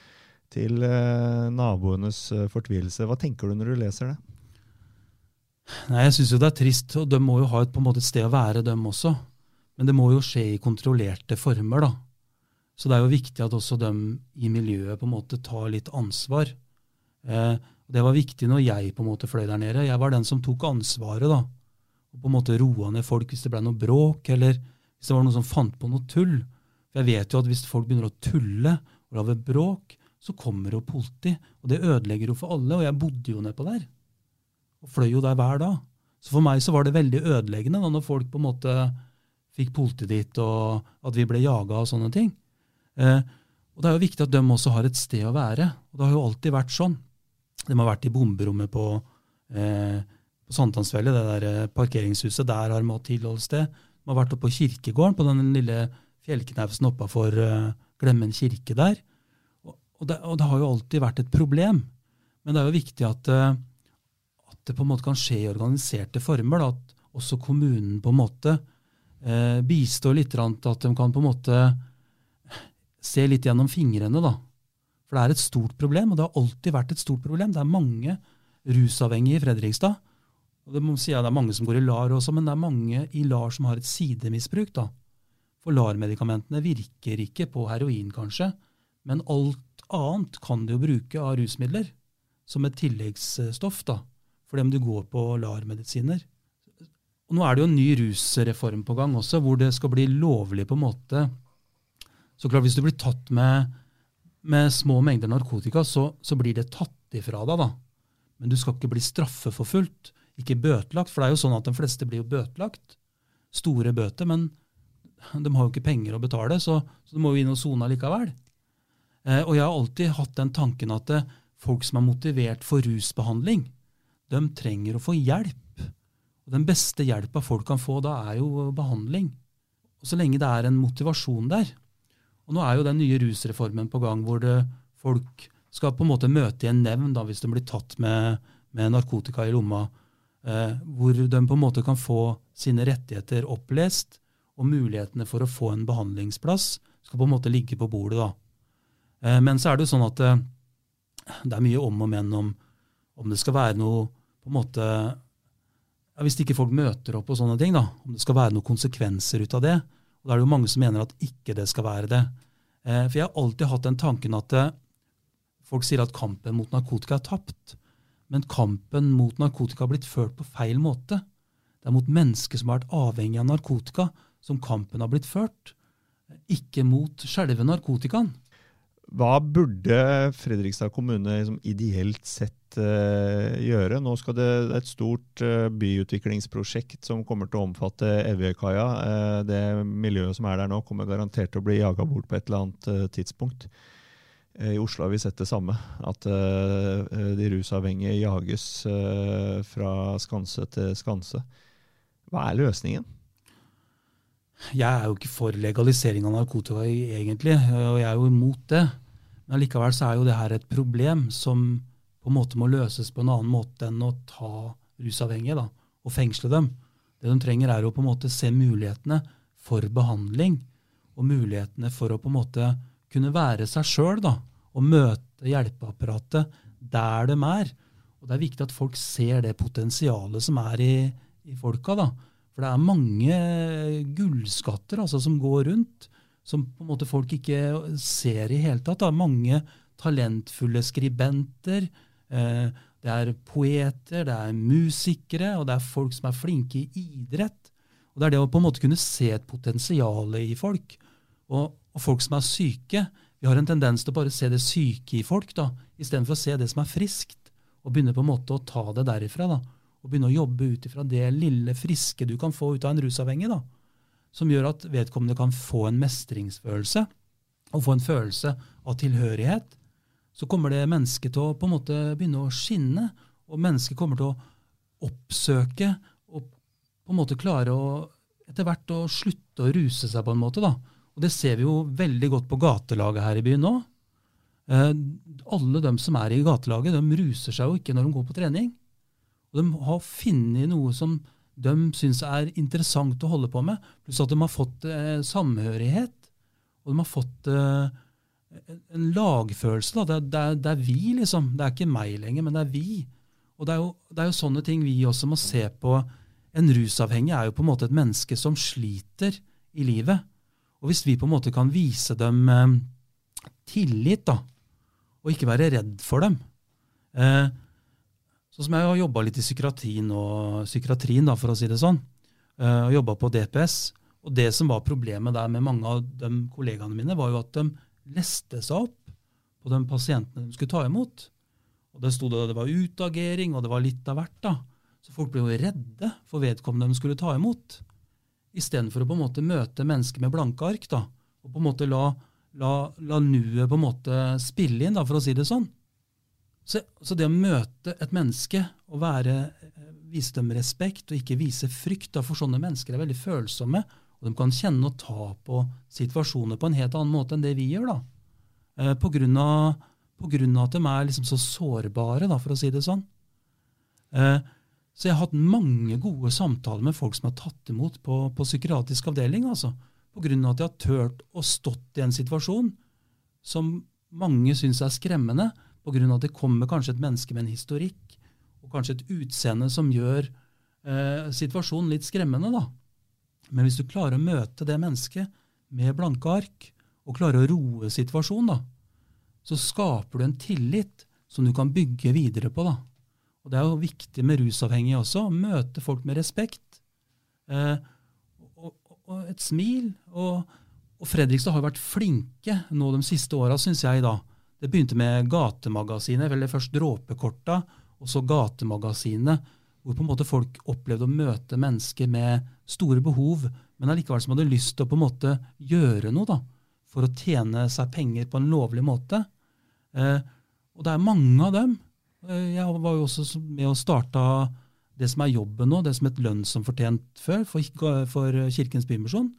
Til eh, naboenes fortvilelse. Hva tenker du når du leser det? Nei, Jeg syns jo det er trist, og de må jo ha et, på en måte et sted å være, dem også. Men det må jo skje i kontrollerte former, da. Så det er jo viktig at også de i miljøet på en måte tar litt ansvar. Eh, det var viktig når jeg på en måte fløy der nede. Jeg var den som tok ansvaret. da, og på en måte roa ned folk hvis det ble noe bråk, eller hvis det var noen som fant på noe tull. For jeg vet jo at hvis folk begynner å tulle og lage bråk, så kommer jo politi. Og det ødelegger jo for alle. Og jeg bodde jo nedpå der. Og fløy jo der hver dag. Så for meg så var det veldig ødeleggende da når folk på en måte fikk politi dit, og at vi ble jaga og sånne ting. Eh, og Det er jo viktig at de også har et sted å være. og Det har jo alltid vært sånn. De har vært i bomberommet på, eh, på Sankthansfjellet, det der eh, parkeringshuset. Der har de hatt tilholdssted. De har vært oppe på kirkegården, på den lille fjellknausen oppafor eh, Glemmen kirke der. Og, og, det, og, det, har jo alltid vært et problem. Men det er jo viktig at, eh, at det på en måte kan skje i organiserte former. Da, at også kommunen på en måte eh, bistår litt, at de kan på en måte se litt gjennom fingrene, da. For det er et stort problem, og det har alltid vært et stort problem. Det er mange rusavhengige i Fredrikstad. Og det må si at det er mange som går i LAR også, men det er mange i LAR som har et sidemisbruk. da. For LAR-medikamentene virker ikke på heroin, kanskje, men alt annet kan du jo bruke av rusmidler som et tilleggsstoff da, for dem du går på LAR-medisiner. Og Nå er det jo en ny rusreform på gang også, hvor det skal bli lovlig på en måte så klart, hvis du blir tatt med, med små mengder narkotika, så, så, blir det tatt ifra deg. da. Men du skal ikke bli straffeforfulgt, ikke bøtelagt. For det er jo sånn at de fleste blir jo bøtelagt. Store bøter, men de har jo ikke penger å betale, så, så de må jo inn og sone likevel. Eh, og jeg har alltid hatt den tanken at det, eh, folk som er motivert for rusbehandling, de trenger å få hjelp. Og Den beste hjelpa folk kan få da, er jo behandling. Og Så lenge det er en motivasjon der, og Nå er jo den nye rusreformen på gang, hvor det, folk skal på en måte møte i en nevnd hvis de blir tatt med, med narkotika i lomma. Eh, hvor de på en måte kan få sine rettigheter opplest, og mulighetene for å få en behandlingsplass skal på en måte ligge på bordet. da. Eh, men så er det jo sånn at eh, det er mye om og men om, om det skal være noe på en måte ja, Hvis ikke folk møter opp og sånne ting, da, om det skal være noen konsekvenser ut av det. Og Da er det jo mange som mener at ikke det skal være det. Eh, for jeg har alltid hatt den tanken at eh, folk sier at kampen mot narkotika er tapt. Men kampen mot narkotika har blitt ført på feil måte. Det er mot mennesker som har vært avhengig av narkotika, som kampen har blitt ført. Ikke mot selve narkotikaen. Hva burde Fredrikstad kommune liksom ideelt sett uh, gjøre? Nå skal det, et stort uh, byutviklingsprosjekt som kommer til å omfatte Evjekaia. Uh, det miljøet som er der nå, kommer garantert til å bli jaga bort på et eller annet tidspunkt. I Oslo har vi sett det samme. At de rusavhengige jages fra skanse til skanse. Hva er løsningen? Jeg er jo ikke for legalisering av narkotika, egentlig, og jeg er jo imot det. Men likevel så er jo det her et problem som på en måte må løses på en annen måte enn å ta rusavhengige da, og fengsle dem. Det de trenger, er å på en måte se mulighetene for behandling, og mulighetene for å på en måte kunne være seg sjøl og møte hjelpeapparatet der de er. Og Det er viktig at folk ser det potensialet som er i, i folka. da, for det er mange gullskatter altså, som går rundt, som på en måte folk ikke ser i hele tatt. Det er mange talentfulle skribenter. Eh, det er poeter, det er musikere, og det er folk som er flinke i idrett. Og Det er det å på en måte kunne se et potensial i folk. Og, og folk som er syke. Vi har en tendens til å bare se det syke i folk, da, istedenfor å se det som er friskt, og begynne på en måte å ta det derifra. da og begynne å jobbe ut ifra det lille friske du kan få ut av en rusavhengig, da, som gjør at vedkommende kan få en mestringsfølelse og få en følelse av tilhørighet, så kommer det mennesket til å på en måte begynne å skinne, og mennesket kommer til å oppsøke og på en måte klare å etter hvert å slutte å ruse seg på en måte. da. Og Det ser vi jo veldig godt på gatelaget her i byen nå. Eh, alle de som er i gatelaget, de ruser seg jo ikke når de går på trening. Og de har funnet noe som de syns er interessant å holde på med, pluss at de har fått eh, samhørighet. Og de har fått eh, en lagfølelse. Det, er, det, er, vi, liksom. Det er ikke meg lenger, men det er vi. Og det er, jo, det er jo sånne ting vi også må se på. En rusavhengig er jo på en måte et menneske som sliter i livet. Og hvis vi på en måte kan vise dem eh, tillit, da, og ikke være redd for dem eh, Sånn som jeg har jobba litt i psykiatrien, og, psykiatrien da, for å si det sånn. Uh, og jobba på DPS. Og det som var problemet der med mange av de kollegaene mine, var jo at de leste seg opp på de pasientene de skulle ta imot. Og Det sto det, det var utagering, og det var litt av hvert. da. Så folk ble jo redde for vedkommende de skulle ta imot. Istedenfor å på en måte møte mennesker med blanke ark. da, Og på en måte la, la, la nuet på en måte spille inn, da, for å si det sånn. Så, så, det å møte et menneske og være, eh, vise dem respekt og ikke vise frykt da, For sånne mennesker er veldig følsomme, og de kan kjenne og ta på situasjoner på en helt annen måte enn det vi gjør. da. Eh, på, grunn av, på grunn av at de er liksom så sårbare, da, for å si det sånn. Eh, så jeg har hatt mange gode samtaler med folk som har tatt imot på, på psykiatrisk avdeling. altså. På grunn av at de har turt å stått i en situasjon som mange syns er skremmende, Pga. at det kommer kanskje et menneske med en historikk og kanskje et utseende som gjør eh, situasjonen litt skremmende. da. Men hvis du klarer å møte det mennesket med blanke ark, og klarer å roe situasjonen, da, så skaper du en tillit som du kan bygge videre på. da. Og Det er jo viktig med rusavhengige også, å møte folk med respekt. Eh, og, og, et smil. Og, og Fredrikstad har vært flinke nå de siste åra, syns jeg, da, det begynte med Gatemagasinet, eller først Dråpekorta, og så Gatemagasinet, hvor på en måte folk opplevde å møte mennesker med store behov, men allikevel som hadde lyst til å på en måte gjøre noe da, for å tjene seg penger på en lovlig måte. Eh, og det er mange av dem. Eh, jeg var jo også med og starta det som er jobben nå, det som het fortjent før, for, for Kirkens Bymisjon.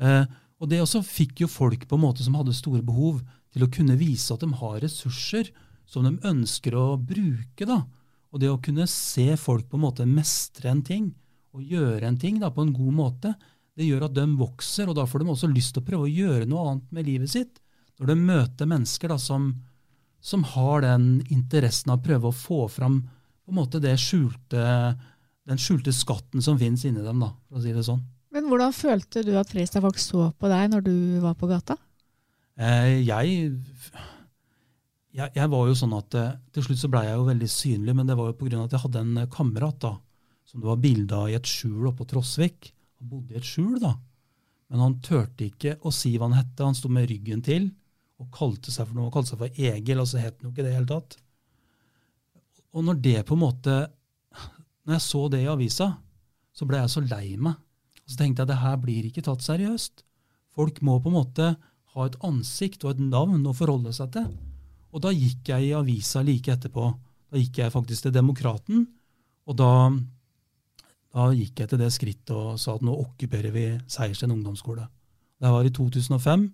Eh, og det også fikk jo folk på en måte som hadde store behov, til å kunne vise at de har ressurser som de ønsker å bruke. da. Og det å kunne se folk på en måte mestre en ting og gjøre en ting da, på en god måte, det gjør at de vokser, og da får de også lyst til å prøve å gjøre noe annet med livet sitt. Når de møter mennesker da, som, som har den interessen av å prøve å få fram på en måte skjulte, den skjulte skatten som finnes inni dem, da, for å si det sånn. Men hvordan følte du at Fredrikstad-folk så på deg når du var på gata? Eh, jeg, jeg, jeg var jo sånn at eh, Til slutt så blei jeg jo veldig synlig, men det var jo pga. at jeg hadde en eh, kamerat da, som det var bilde av i et skjul oppe på Trosvik. Han bodde i et skjul, da. Men han turte ikke å si hva han hette. Han sto med ryggen til og kalte seg for noe. Han kalte seg for Egil, og så het han jo ikke det i det hele tatt. Og når det på en måte Når jeg så det i avisa, så ble jeg så lei meg. Og så tenkte jeg det her blir ikke tatt seriøst. Folk må på en måte ha et ansikt og et navn å forholde seg til. Og da gikk jeg i avisa like etterpå. Da gikk jeg faktisk til Demokraten, og da, da gikk jeg til det skrittet og sa at nå okkuperer vi Seiersten ungdomsskole. Det var i 2005.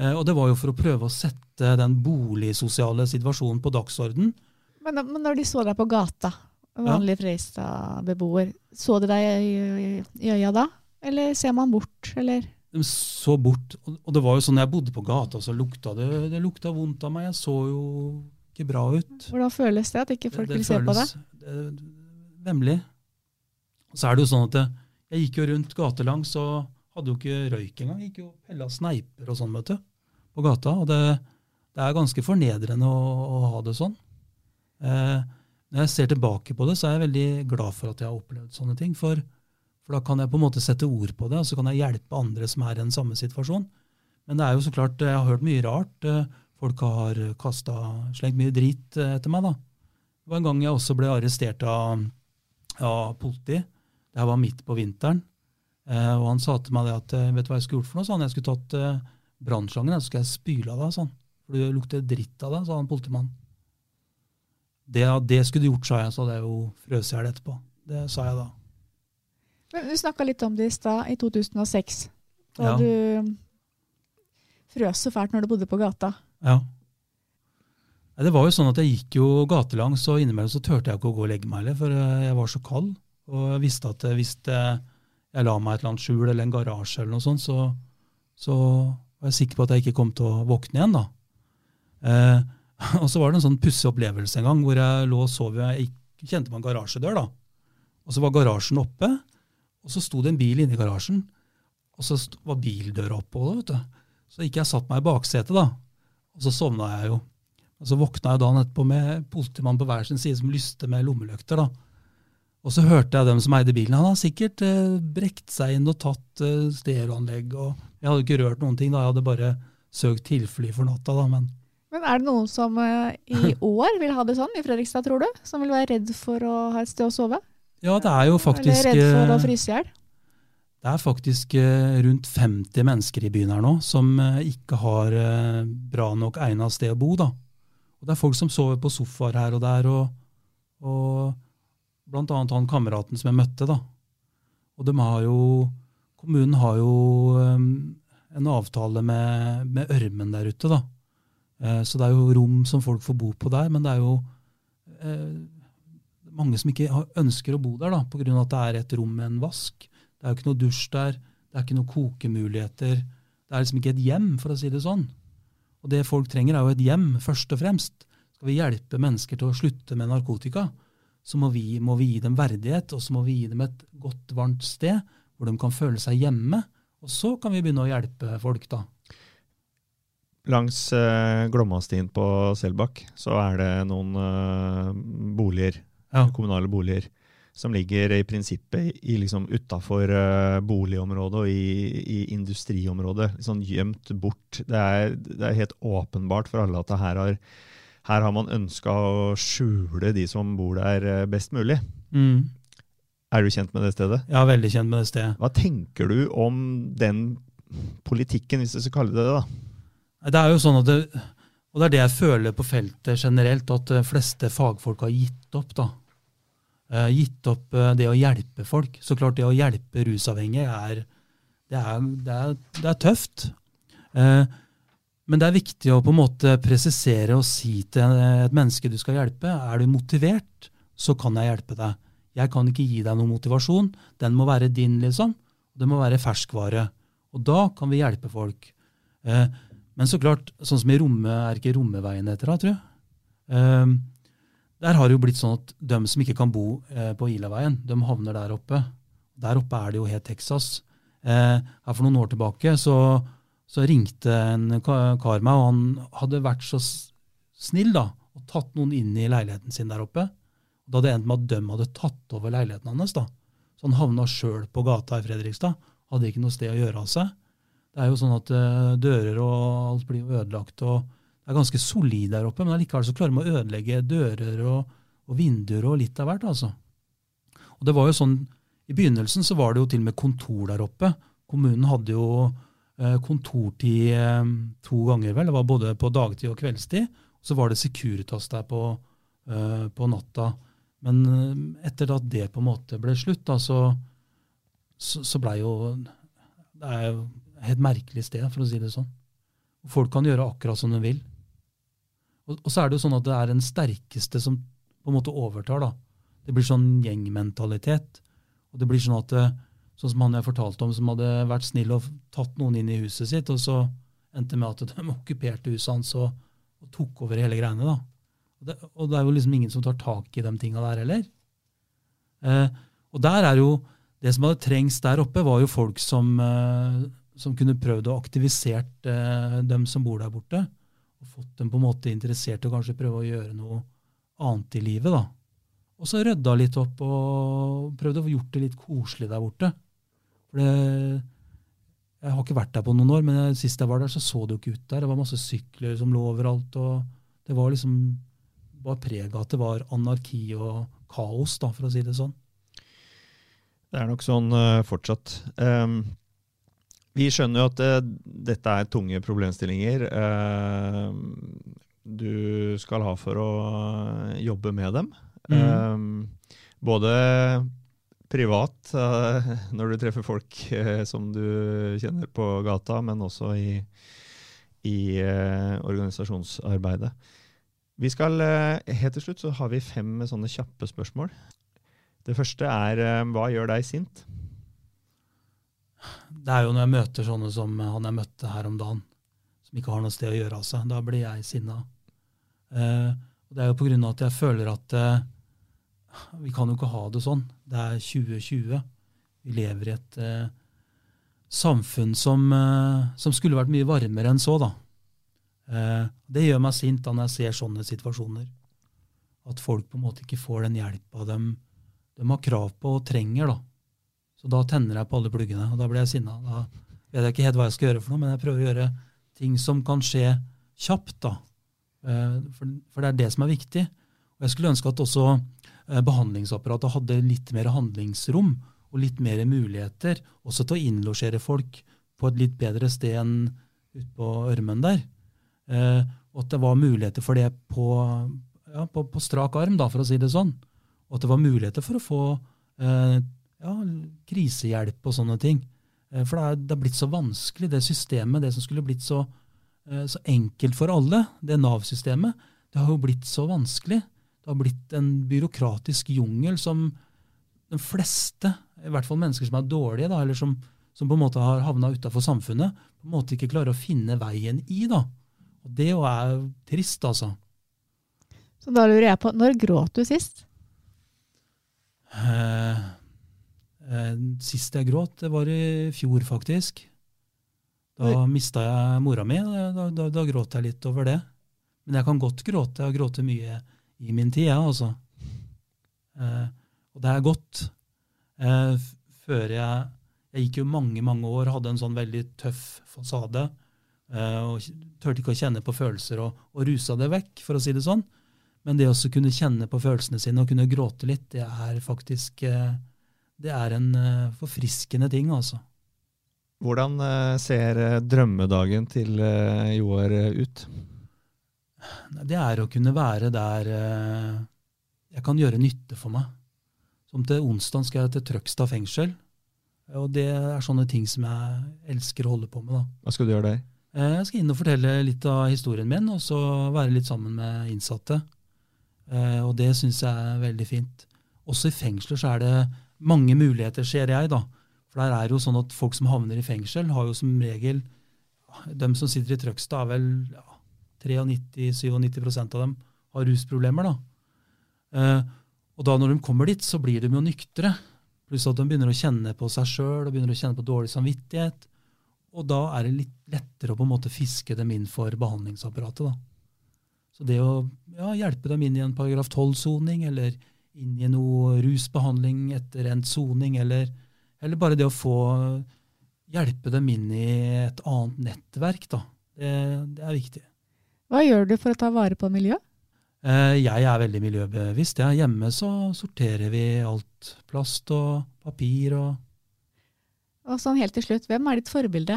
Eh, og det var jo for å prøve å sette den boligsosiale situasjonen på dagsorden. Men, men når de så deg på gata, vanlig Fredrikstad-beboer, så de deg i øya da? Eller ser man bort, eller? De så bort. Og det var jo sånn, jeg bodde på gata, så lukta det, det lukta vondt av meg. Jeg så jo ikke bra ut. Hvordan føles det at ikke folk vil se på deg? det Vemmelig. Så er det jo sånn at jeg, jeg gikk jo rundt gatelangs og hadde jo ikke røyk engang. Gikk jo og pella sneiper og sånn, vet du, på gata. Og det, det er ganske fornedrende å, å ha det sånn. Eh, når jeg ser tilbake på det, så er jeg veldig glad for at jeg har opplevd sånne ting. For, for da kan jeg på en måte sette ord på det, og så kan jeg hjelpe andre som er i den samme situasjon. Men det er jo så klart, jeg har hørt mye rart. Eh, Folk har kastet, slengt mye drit eh, etter meg. da. Det var en gang jeg også ble arrestert av, av politi. Det var midt på vinteren. Eh, og han sa til meg det at eh, vet du hva jeg skulle gjort for noe? han. Jeg skulle tatt eh, brannslangen, så skulle jeg spyle av deg. sånn. For du lukter dritt av deg, sa han politimannen. Det, det skulle du gjort, sa jeg, så hadde jeg jo frøst i hjel etterpå. Det sa jeg da. Men Du snakka litt om det i stad, i 2006. Da Ja. du frøs så fælt når du bodde på gata. Ja. Det var jo sånn at jeg gikk jo gatelangs, og innimellom så turte jeg ikke å gå og legge meg heller, for eh, jeg var så kald. Og jeg visste at eh, hvis jeg la meg et eller annet skjul eller en garasje, eller noe sånt, så, så var jeg sikker på at jeg ikke kom til å våkne igjen. da. Eh, og så var det en sånn pussig opplevelse en gang hvor jeg lå og sov. Jeg kjente meg en garasjedør, da. Og så var garasjen oppe, og så sto det en bil inne i garasjen. Og så var bildøra vet du. Så gikk jeg og satt meg i baksetet, da. Og så sovna jeg jo. Og så våkna jeg dagen etterpå med politimann på hver sin side som lyste med lommelykter. da. Og så hørte jeg dem som eide bilen. Han har sikkert eh, brekt seg inn og tatt eh, stereoanlegg. og Jeg hadde ikke rørt noen ting, da. Jeg hadde bare søkt tilfly for natta. da, men Men er det noen som eh, i år vil ha det sånn i Fredrikstad, tror du? Som vil være redd for å ha et sted å sove? Ja, det er jo faktisk Eller redd for å eh, fryse i hjel? Det er faktisk eh, rundt 50 mennesker i byen her nå som eh, ikke har bra nok egna sted å bo. da. Og Det er folk som sover på sofaer her og der, og, og blant annet han kameraten som jeg møtte. da. Og de har jo, kommunen har jo en avtale med, med Ørmen der ute. da. Så det er jo rom som folk får bo på der, men det er jo mange som ikke ønsker å bo der da, pga. at det er et rom med en vask. Det er jo ikke noe dusj der, det er ikke noe kokemuligheter. Det er liksom ikke et hjem, for å si det sånn. Og det folk trenger, er jo et hjem, først og fremst. Skal vi hjelpe mennesker til å slutte med narkotika, så må vi, må vi gi dem verdighet, og så må vi gi dem et godt, varmt sted hvor de kan føle seg hjemme. Og så kan vi begynne å hjelpe folk, da. Langs eh, Glomma-stien på Selbakk så er det noen eh, boliger, Ja. kommunale boliger, som ligger i prinsippet i, liksom utafor eh, boligområdet og i, i industriområdet. Sånn gjemt bort. Det er, det er helt åpenbart for alle at her har, her har man ønska å skjule de som bor der, eh, best mulig. Er du kjent med det stedet? Jeg er veldig kjent med det stedet. Hva tenker du om den politikken, hvis du skal kalle det det? da? Det er jo sånn at det, Og det er det jeg føler på feltet generelt, at de fleste fagfolk har gitt opp. da. Eh, gitt opp eh, det å hjelpe folk. Så klart det å hjelpe rusavhengige er det er, det er, det er tøft. Eh, men det er viktig å på en måte presisere og si til et menneske du skal hjelpe, er du motivert, så kan jeg hjelpe deg. Jeg kan ikke gi deg noen motivasjon, den må være din, liksom. Det må være ferskvare. Og da kan vi hjelpe folk. Eh, men så klart, sånn som i Romme, er ikke Rommeveien etter da, tror jeg. Um, der har det jo blitt sånn at de som ikke kan bo eh, på Ilaveien, de havner der oppe. Der oppe er det jo helt Texas. Eh, her For noen år tilbake så, så ringte en kar meg, og han hadde vært så snill da, og tatt noen inn i leiligheten sin der oppe. Da hadde det endt med at de hadde tatt over leiligheten hans. da. Så han havna sjøl på gata i Fredrikstad. Hadde ikke noe sted å gjøre av seg. Det er jo sånn at uh, dører og alt blir ødelagt. og Det er ganske solid der oppe, men allikevel så klarer man å ødelegge dører og, og, vinduer og litt av hvert. altså. Og det var jo sånn, I begynnelsen så var det jo til og med kontor der oppe. Kommunen hadde jo uh, kontortid uh, to ganger, vel. Det var både på dagtid og kveldstid. Så var det Securitas der på, på natta. Men etter at det på en måte ble slutt, da, så, så, så blei jo Det er jo helt merkelig sted, for å si det sånn. Folk kan gjøre akkurat som de vil. Og, og, så er det jo sånn at det er den sterkeste som på en måte overtar. da. Det blir sånn gjengmentalitet. Og det blir sånn at sånn som han jeg fortalte om, som hadde vært snill og tatt noen inn i huset sitt, og så endte med at de okkuperte huset hans og, og tok over hele greiene. da. Og det, og det, er jo liksom ingen som tar tak i de tinga der heller. Eh, og der er jo det som hadde trengs der oppe, var jo folk som, eh, som kunne prøvd å aktivisert eh, dem som bor der borte. Og fått dem på en måte interessert og kanskje prøve å gjøre noe annet i livet. da. Og så rydda litt opp og prøvde å få gjort det litt koselig der borte. For det, Jeg har ikke vært der på noen år, men sist jeg var der, så så det jo ikke ut der. Det var masse sykler som lå overalt. og Det var liksom bare preg av at det var anarki og kaos, da, for å si det sånn. Det er nok sånn uh, fortsatt. Um, vi skjønner jo at uh, dette er tunge problemstillinger uh, du skal ha for å jobbe med dem. Mm. Um, både privat, når du treffer folk som du kjenner på gata, men også i, i organisasjonsarbeidet. Vi skal, Helt til slutt så har vi fem sånne kjappe spørsmål. Det første er eh, hva gjør deg sint? Det er jo når jeg møter sånne som han jeg møtte her om dagen, som ikke har noe sted å gjøre av seg. Da blir jeg sinna. Uh, det er jo på grunn av at jeg føler at uh, vi kan jo ikke ha det sånn. Det er 2020. Vi lever i et uh, samfunn som, som, skulle vært mye varmere enn så. da. Det gjør meg sint da når jeg ser sånne situasjoner. At folk på en måte ikke får den hjelpa de de har krav på og trenger. da. Så da tenner jeg på alle pluggene, og da blir jeg sinna. Da vet jeg ikke helt hva jeg skal gjøre for noe, men jeg prøver å gjøre ting som kan skje kjapt. da. Eh, for, det er det som er viktig. Og Jeg skulle ønske at også eh, behandlingsapparatet hadde litt mer handlingsrom og litt mer muligheter også til å innlosjere folk på et litt bedre sted enn ute på Ørmen der. Eh, og at det var muligheter for det på, ja, på, på strak arm, da, for å si det sånn og at det var muligheter for å få ja, krisehjelp og sånne ting. Eh, for det er, det er, blitt så vanskelig, det systemet, det som skulle blitt så, eh, så enkelt for alle, det Nav-systemet, det har jo blitt så vanskelig. Det har blitt en byråkratisk jungel som de fleste, i hvert fall mennesker som er dårlige, da, eller som, som, på en måte har havna utafor samfunnet, på en måte ikke klarer å finne veien i. da. Og Det jo er trist, altså. Så da lurer jeg på, når gråt du sist? Eh, eh, sist jeg gråt, det var i fjor, faktisk. Da mista jeg mora mi. Da, da, da, gråt jeg litt over det. Men jeg kan godt gråte. Jeg har grått mye i min tid, jeg, altså. Eh, og det er godt. Eh, før jeg Jeg gikk jo mange, mange år, hadde en sånn veldig tøff fasade. Eh, og turte ikke å kjenne på følelser og, og rusa det vekk, for å si det sånn. Men det å kunne kjenne på følelsene sine og kunne gråte litt, det er faktisk eh, det er en eh, forfriskende ting, altså. Hvordan eh, ser drømmedagen til Joar ut? Det er å kunne være der jeg kan gjøre nytte for meg. Som til onsdag skal jeg til Trøgstad fengsel. Og det er sånne ting som jeg elsker å holde på med. da. Hva skal du gjøre der? Jeg skal inn og fortelle litt av historien min, og så være litt sammen med innsatte. Eh, og det syns jeg er veldig fint. Også i fengsler så er det mange muligheter, ser jeg, da, For der er jo sånn at folk som havner i fengsel, har jo som regel De som sitter i Trøgstad, er vel ja, 93-97% av dem har rusproblemer. da. Eh, og da når de kommer dit, så blir de jo nyktre. Pluss at de begynner å kjenne på seg sjøl og begynner å kjenne på dårlig samvittighet. Og da er det litt lettere å på en måte fiske dem inn for behandlingsapparatet. da. Så det å ja, hjelpe dem inn i en paragraf 12-soning, eller inn i noe rusbehandling etter endt soning, eller, eller, bare det å få hjelpe dem inn i et annet nettverk, da. Det, det er viktig. Hva gjør du for å ta vare på miljøet? Eh, jeg er veldig miljøbevisst. Ja. Hjemme så sorterer vi alt. Plast og papir og Og sånn helt til slutt, hvem er ditt forbilde?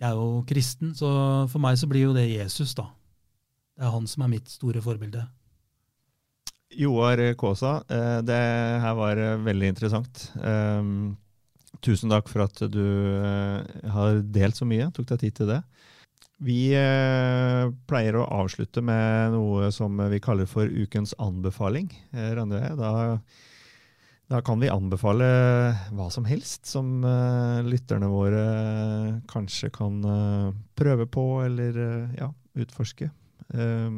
Jeg er jo kristen, så for meg så blir jo det Jesus, da. Det er han som er mitt store forbilde. Joar Kaasa, eh, det her var eh, veldig interessant. Um, tusen takk for at du uh, har delt så mye, tok deg tid til det. Vi pleier å avslutte med noe som vi kaller for ukens anbefaling. Randøy, da da kan vi anbefale hva som helst som lytterne våre kanskje kan prøve på eller ja, utforske.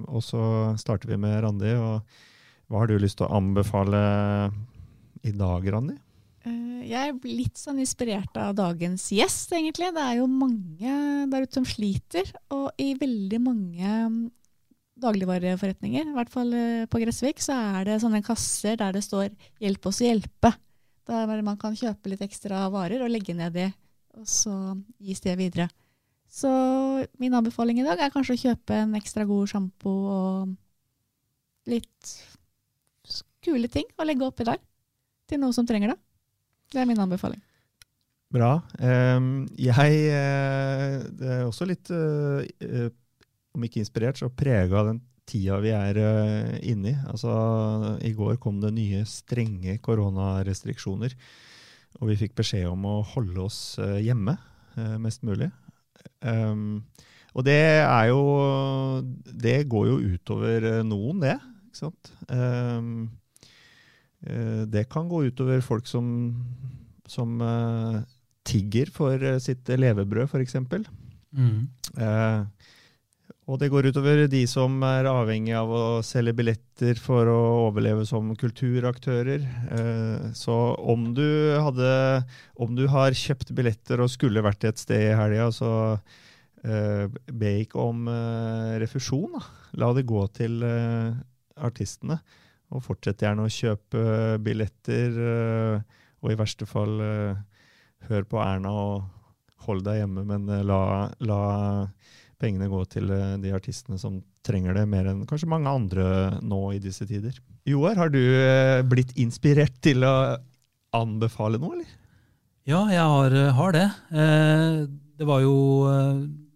og så starter vi med Randi. og Hva har du lyst til å anbefale i dag, Randi? Jeg er litt sånn inspirert av dagens gjest, egentlig. Det er jo mange der ute som sliter. Og i veldig mange dagligvareforretninger, i hvert fall eh, på Gressvik, så er det sånne kasser der det står 'hjelp oss å hjelpe'. Der man kan kjøpe litt ekstra varer og legge ned i, og så gis det videre. Så min anbefaling i dag er kanskje å kjøpe en ekstra god sjampo og litt kule ting å legge oppi der til noen som trenger det. Det er min anbefaling. Bra. Jeg Det er også litt uh, om ikke inspirert, så prega den tida vi er uh, inne i. Altså, I går kom det nye strenge koronarestriksjoner. Og vi fikk beskjed om å holde oss hjemme mest mulig. Og det er jo Det går jo utover noen, det. Ikke sant? Um, det kan gå utover folk som, som tigger for sitt levebrød, f.eks. Mm. Uh, og det går utover de som er avhengig av å selge billetter for å overleve som kulturaktører. Eh, så om du, hadde, om du har kjøpt billetter og skulle vært et sted i helga, så eh, be ikke om eh, refusjon. La det gå til artistene. Og fortsett gjerne å kjøpe billetter, og i verste fall hør på Erna og hold deg hjemme, men la, la pengene gå til eh, de artistene som trenger det mer enn kanskje mange andre nå i disse tider. Joar, har du eh, blitt inspirert til å anbefale noe, eller? Ja, jeg har, eh, har det. Det var jo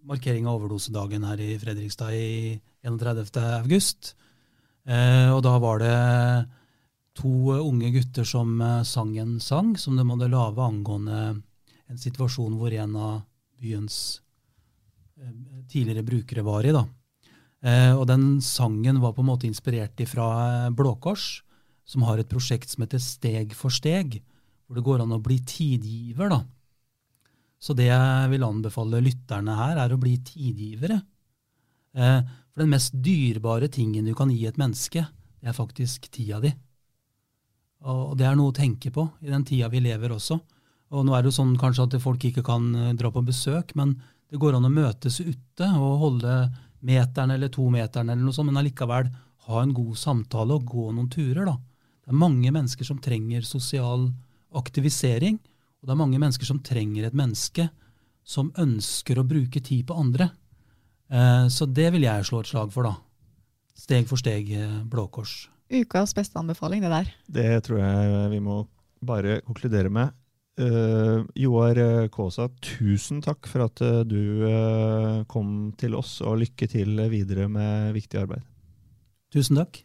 markering av overdosedagen her i Fredrikstad i 31. august. Og da var det to unge gutter som sang en sang som de hadde lage angående en situasjon hvor en av byens Eh, tidligere brukere var i. da. Eh, og den sangen var på en måte inspirert fra eh, Blå Kors, som har et prosjekt som heter Steg for steg, hvor det går an å bli tidgiver. da. Så det jeg vil anbefale lytterne her, er å bli tidgivere. For den mest dyrebare tingen du kan gi et menneske, det er faktisk tida di. Og det er noe å tenke på i den tida vi lever også. Og nå er det jo sånn kanskje at folk ikke kan dra på besøk, men det går an å møtes ute og holde meteren eller to meteren, eller noe sånt, men allikevel ha en god samtale og gå noen turer. da. Det er mange mennesker som trenger sosial aktivisering, og det er mange mennesker som trenger et menneske som ønsker å bruke tid på andre. Eh, så det vil jeg slå et slag for, da. Steg for steg eh, Blå Kors. Ukas beste anbefaling, det der. Det tror jeg vi må bare konkludere med. Uh, Joar Kaasa, tusen takk for at du uh, kom til oss, og lykke til videre med viktig arbeid. Tusen takk.